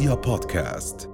رؤيا بودكاست.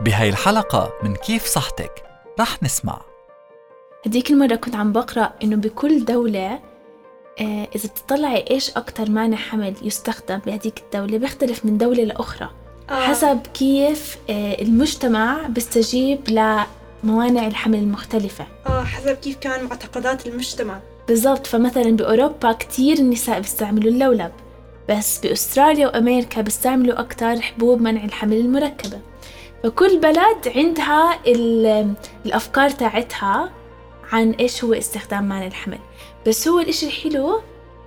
بهاي الحلقة من كيف صحتك؟ رح نسمع. هديك المرة كنت عم بقرأ إنه بكل دولة آه، إذا بتطلعي إيش أكتر مانع حمل يستخدم بهديك الدولة؟ بيختلف من دولة لأخرى. آه. حسب كيف آه، المجتمع بيستجيب لموانع الحمل المختلفة. آه حسب كيف كان معتقدات المجتمع. بالضبط فمثلا بأوروبا كتير النساء بيستعملوا اللولب. بس بأستراليا وأمريكا بيستعملوا أكتر حبوب منع الحمل المركبة. فكل بلد عندها ال- الأفكار تاعتها عن إيش هو استخدام مانع الحمل. بس هو الإشي الحلو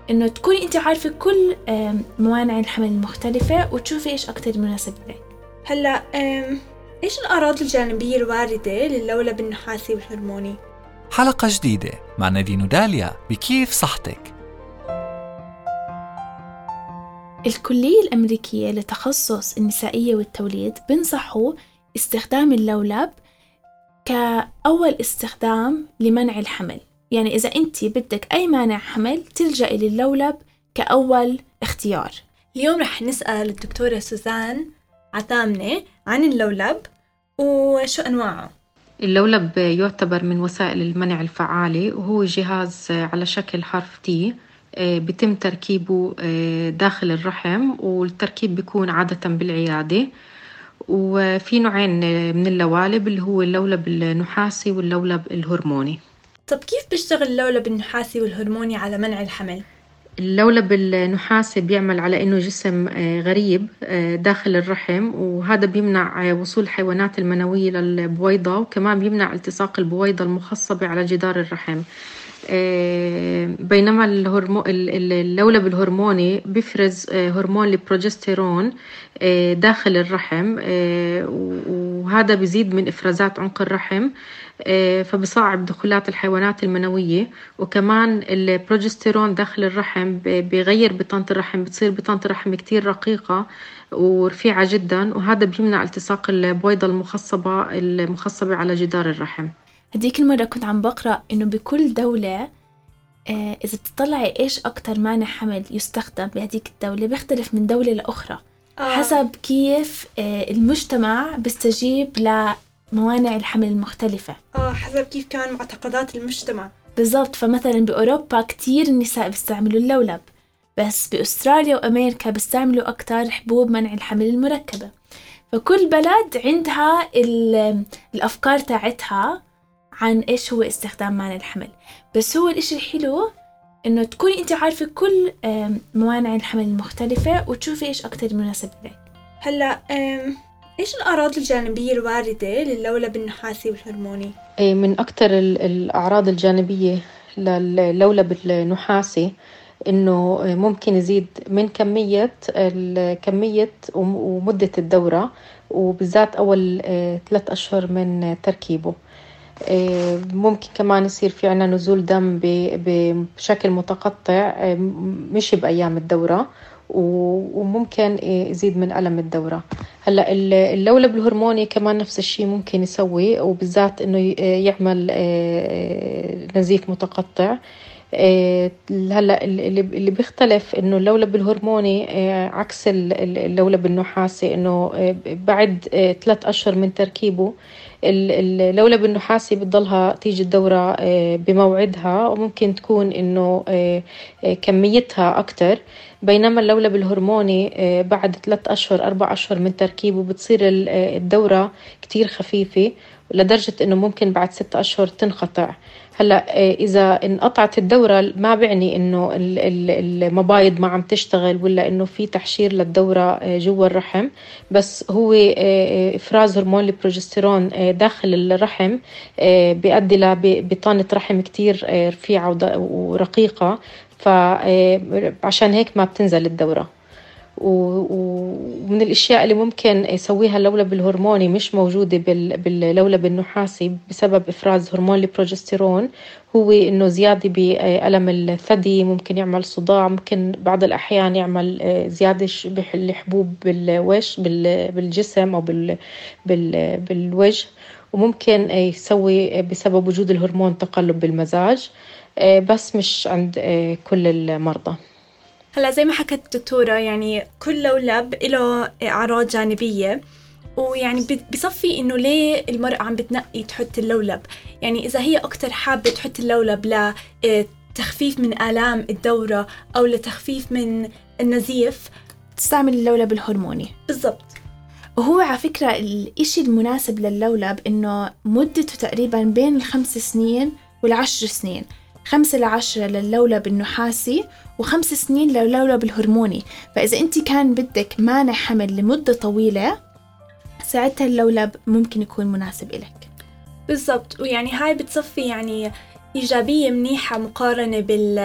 إنه تكوني أنت عارفة كل موانع الحمل المختلفة وتشوفي إيش أكتر مناسب لك. هلا إيش الأعراض الجانبية الواردة للولب النحاسي والهرموني؟ حلقة جديدة مع نادين وداليا بكيف صحتك؟ الكلية الأمريكية لتخصص النسائية والتوليد بنصحوا استخدام اللولب كأول استخدام لمنع الحمل. يعني إذا أنت بدك أي مانع حمل تلجأي للولب كأول اختيار. اليوم رح نسأل الدكتورة سوزان عتامنة عن اللولب وشو أنواعه. اللولب يعتبر من وسائل المنع الفعالة وهو جهاز على شكل حرف تي بيتم تركيبه آه، داخل الرحم والتركيب بيكون عادة بالعيادة. وفي نوعين آه، من اللوالب اللي هو اللولب النحاسي واللولب الهرموني. طب كيف بيشتغل اللولب النحاسي والهرموني على منع الحمل؟ اللولب النحاسي بيعمل على إنه جسم آه، غريب آه، داخل الرحم وهذا بيمنع آه، وصول الحيوانات المنوية للبويضة وكمان بيمنع التصاق البويضة المخصبة على جدار الرحم. آه، بينما الهرمو... ال- ال- اللولب الهرموني بيفرز آه، هرمون البروجستيرون آه، داخل الرحم آه، وهذا بيزيد من إفرازات عنق الرحم آه، فبصعب دخولات الحيوانات المنوية. وكمان البروجستيرون داخل الرحم بيغير بطانة الرحم بتصير بطانة الرحم كتير رقيقة ورفيعة جدا وهذا بيمنع التصاق البويضة المخصبة المخصبة على جدار الرحم. هديك المرة كنت عم بقرأ إنه بكل دولة آه، إذا بتطلعي إيش أكتر مانع حمل يستخدم بهديك الدولة؟ بيختلف من دولة لأخرى. آه. حسب كيف آه، المجتمع بيستجيب لموانع الحمل المختلفة. آه حسب كيف كان معتقدات المجتمع. بالضبط. فمثلا بأوروبا كتير النساء بيستعملوا اللولب بس بأستراليا وأمريكا بيستعملوا أكتر حبوب منع الحمل المركبة. فكل بلد عندها ال- الأفكار تاعتها. عن إيش هو استخدام مانع الحمل. بس هو الإشي الحلو إنه تكوني أنت عارفة كل موانع الحمل المختلفة وتشوفي إيش أكتر مناسب لك. هلأ إيش الأعراض الجانبية الواردة للولب النحاسي والهرموني؟ إيه، من أكثر الأعراض الجانبية للولب النحاسي إنه ممكن يزيد من كمية ال- كمية وم- ومدة الدورة وبالذات أول آه، ثلاث أشهر من تركيبه. آه، ممكن كمان يصير في عنا نزول دم بشكل متقطع آه، مش بأيام الدورة وممكن آه، يزيد من ألم الدورة. هلأ ال- اللولب الهرموني كمان نفس الشيء ممكن يسوي وبالذات إنه يعمل آه، نزيف متقطع. آه، هلأ اللي بيختلف إنه اللولب الهرموني آه، عكس ال- ال- اللولب النحاسي إنه آه، بعد آه، ثلاث أشهر من تركيبه اللولب النحاسي بتضلها تيجي الدورة آه، بموعدها وممكن تكون إنه آه، آه، كميتها أكتر. بينما اللولب الهرموني بعد ثلاث أشهر أربع أشهر من تركيبه بتصير ال- الدورة كتير خفيفة لدرجة إنه ممكن بعد ست أشهر تنقطع. هلأ إذا انقطعت الدورة ما بعني إنه ال- ال- المبايض ما عم تشتغل ولا إنه في تحشير للدورة جوا الرحم. بس هو إفراز هرمون البروجستيرون داخل الرحم آه، بيؤدي لبطانة رحم كتير آه، رفيعة ورقيقة. فعشان هيك ما بتنزل الدورة. ومن الأشياء اللي ممكن يسويها اللولب الهرموني مش موجودة بال- باللولب النحاسي بسبب إفراز هرمون البروجستيرون هو إنه زيادة بألم الثدي ممكن يعمل صداع ممكن بعض الأحيان يعمل آه، زيادة ش- بح- الحبوب بالوش بال- بالجسم أو بال- بال- بالوجه وممكن يسوي بسبب وجود الهرمون تقلب بالمزاج آه، بس مش عند آه، كل المرضى. هلا زي ما حكت الدكتورة يعني كل لولب له أعراض جانبية ويعني بصفي إنه ليه المرأة عم بتنقي تحط اللولب؟ يعني إذا هي أكتر حابة تحط اللولب لتخفيف من آلام الدورة أو لتخفيف من النزيف تستعمل اللولب الهرموني. بالضبط. وهو على فكرة الإشي المناسب للولب إنه مدته تقريبا بين الخمس سنين والعشر سنين. خمسة لعشرة للولب النحاسي وخمس سنين للولب الهرموني فإذا أنت كان بدك مانع حمل لمدة طويلة ساعتها اللولب ممكن يكون مناسب إلك. بالضبط. ويعني هاي بتصفي يعني إيجابية منيحة مقارنة بال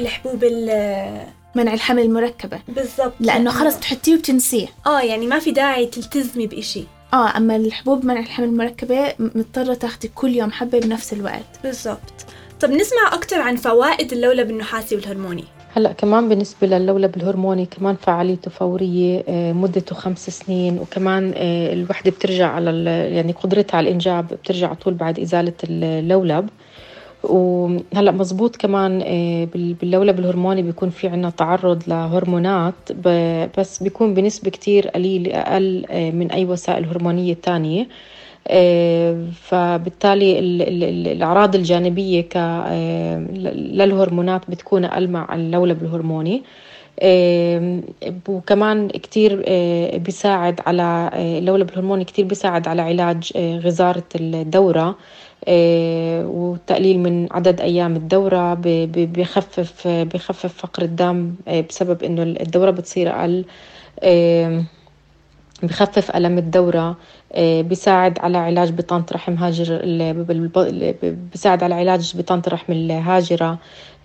الحبوب ال منع الحمل المركبة. بالضبط. لأنه خلص بتحطيه وبتنسيه. آه يعني ما في داعي تلتزمي بإشي. آه أما الحبوب منع الحمل المركبة م- مضطرة تاخدي كل يوم حبة بنفس الوقت. بالضبط. طب نسمع أكتر عن فوائد اللولب النحاسي والهرموني. هلأ كمان بالنسبة للولب الهرموني كمان فعاليته فورية آه، مدته خمس سنين وكمان آه، الوحدة بترجع على ال- يعني قدرتها على الإنجاب بترجع على طول بعد إزالة اللولب. وهلأ مزبوط كمان آه، بال- باللولب الهرموني بيكون في عنا تعرض لهرمونات بس بيكون بنسبة كتير قليلة أقل آه، من أي وسائل هرمونية تانية. آه، فبالتالي ال- ال- ال- الأعراض الجانبية للهرمونات بتكون أقل مع اللولب الهرموني وكمان كتير آه، بيساعد على آه، اللولب الهرموني كتير بيساعد على علاج آه، غزارة الدورة وتقليل من عدد أيام الدورة ب- ب- بيخفف آه، بيخفف فقر الدم بسبب إنه الدورة بتصير أقل بخفف ألم الدورة آه، بيساعد على علاج بطانة رحم هاجر بيساعد على علاج بطانة الرحم الهاجرة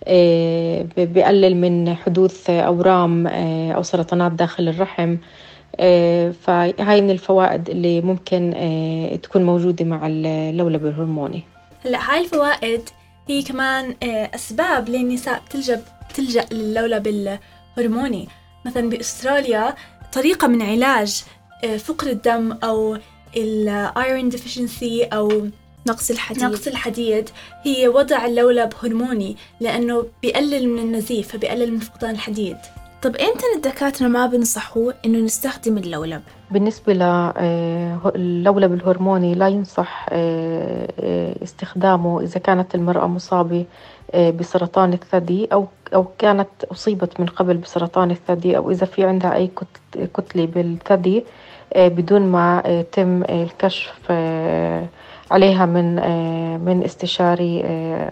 آه، ب- بيقلل من حدوث أورام آه، أو سرطانات داخل الرحم فهاي من الفوائد اللي ممكن تكون موجودة مع اللولب الهرموني. هلأ هاي الفوائد هي كمان أسباب ليه النساء بتلجأ للولب الهرموني. مثلا بأستراليا طريقة من علاج فقر الدم أو ال iron deficiency أو نقص الحديد. نقص الحديد. هي وضع اللولب هرموني لأنه بيقلل من النزيف فبيقلل من فقدان الحديد. طب إمتى الدكاترة ما بنصحوا إنه نستخدم اللولب؟ بالنسبة للولب الهرموني لا ينصح آه، آه، استخدامه إذا كانت المرأة مصابة آه، بسرطان الثدي أو أو كانت أصيبت من قبل بسرطان الثدي أو إذا في عندها أي كت- كتلة بالثدي آه، بدون ما يتم آه، الكشف آه، عليها من آه، من استشاري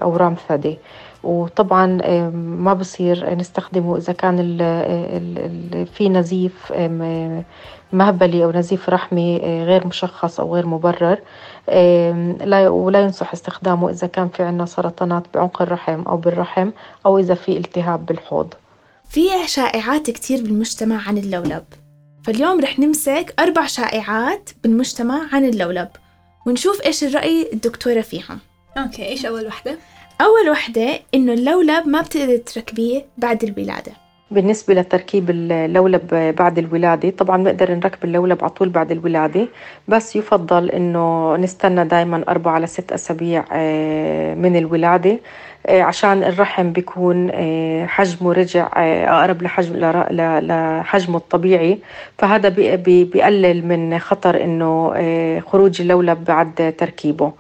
أورام ثدي. وطبعا ما بصير نستخدمه إذا كان في نزيف مهبلي أو نزيف رحمي غير مشخص أو غير مبرر. ولا ينصح استخدامه إذا كان في عنا سرطانات بعنق الرحم أو بالرحم أو إذا في التهاب بالحوض. في شائعات كتير بالمجتمع عن اللولب. فاليوم رح نمسك أربع شائعات بالمجتمع عن اللولب. ونشوف إيش الرأي الدكتورة فيهم. أوكي إيش أول وحدة؟ أول وحدة إنه اللولب ما بتقدر تركبيه بعد الولادة. بالنسبة لتركيب اللولب بعد الولادة طبعا بنقدر نركب اللولب على طول بعد الولادة بس يفضل إنه نستنى دايما أربعة لست أسابيع آه، من الولادة آه، عشان الرحم بيكون آه، حجمه رجع أقرب لحجم لحجمه الطبيعي فهذا بي- بي- بيقلل من خطر إنه خروج اللولب بعد تركيبه.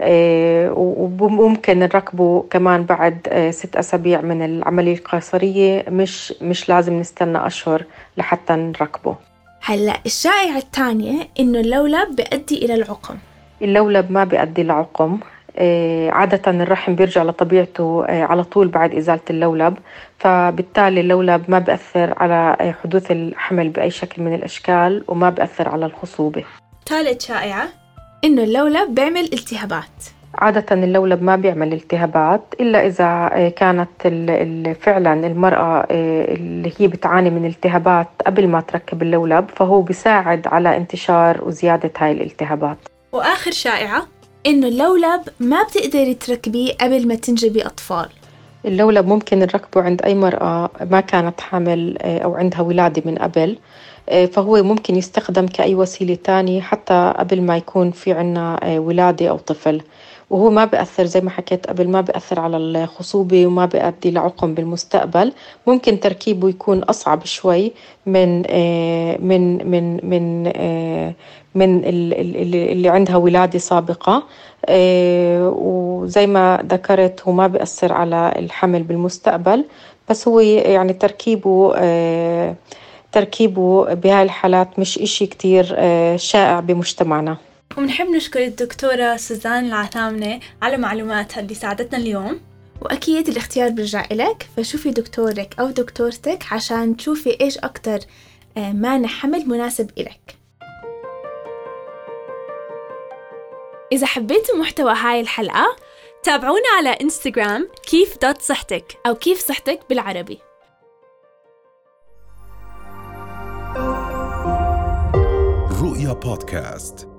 وممكن نركبه كمان بعد آه، ست أسابيع من العملية القيصرية. مش مش لازم نستنى أشهر لحتى نركبه. هلأ الشائعة الثانية إنه اللولب بيؤدي إلى العقم. اللولب ما بيؤدي لعقم آه، عادة الرحم بيرجع لطبيعته آه، على طول بعد إزالة اللولب. فبالتالي اللولب ما بيأثر على آه، حدوث الحمل بأي شكل من الأشكال وما بيأثر على الخصوبة. ثالث شائعة إنه اللولب بيعمل التهابات. عادة اللولب ما بيعمل التهابات إلا إذا آه، كانت ال- ال- فعلا المرأة آه، اللي هي بتعاني من التهابات قبل ما تركب اللولب فهو بيساعد على انتشار وزيادة هاي الالتهابات. وآخر شائعة إنه اللولب ما بتقدري تركبيه قبل ما تنجبي أطفال. اللولب ممكن نركبه عند أي مرأة ما كانت حامل آه، أو عندها ولادة من قبل آه، فهو ممكن يستخدم كأي وسيلة تانية حتى قبل ما يكون في عنا آه، ولادة أو طفل. وهو ما بأثر زي ما حكيت قبل ما بأثر على الخصوبة وما بيؤدي لعقم بالمستقبل. ممكن تركيبه يكون أصعب شوي من من من من من اللي عندها ولادة سابقة. وزي ما ذكرت هو ما بيأثر على الحمل بالمستقبل. بس هو يعني تركيبه تركيبه بهاي الحالات مش إشي كتير آه، شائع بمجتمعنا. ونحب نشكر الدكتورة سوزان العثامنة على معلوماتها اللي ساعدتنا اليوم. وأكيد الاختيار بيرجع إلك فشوفي دكتورك أو دكتورتك عشان تشوفي إيش أكتر آه، مانع حمل مناسب إلك. إذا حبيتوا محتوى هاي الحلقة تابعونا على انستغرام كيف دوت صحتك أو كيف صحتك بالعربي. رؤيا بودكاست.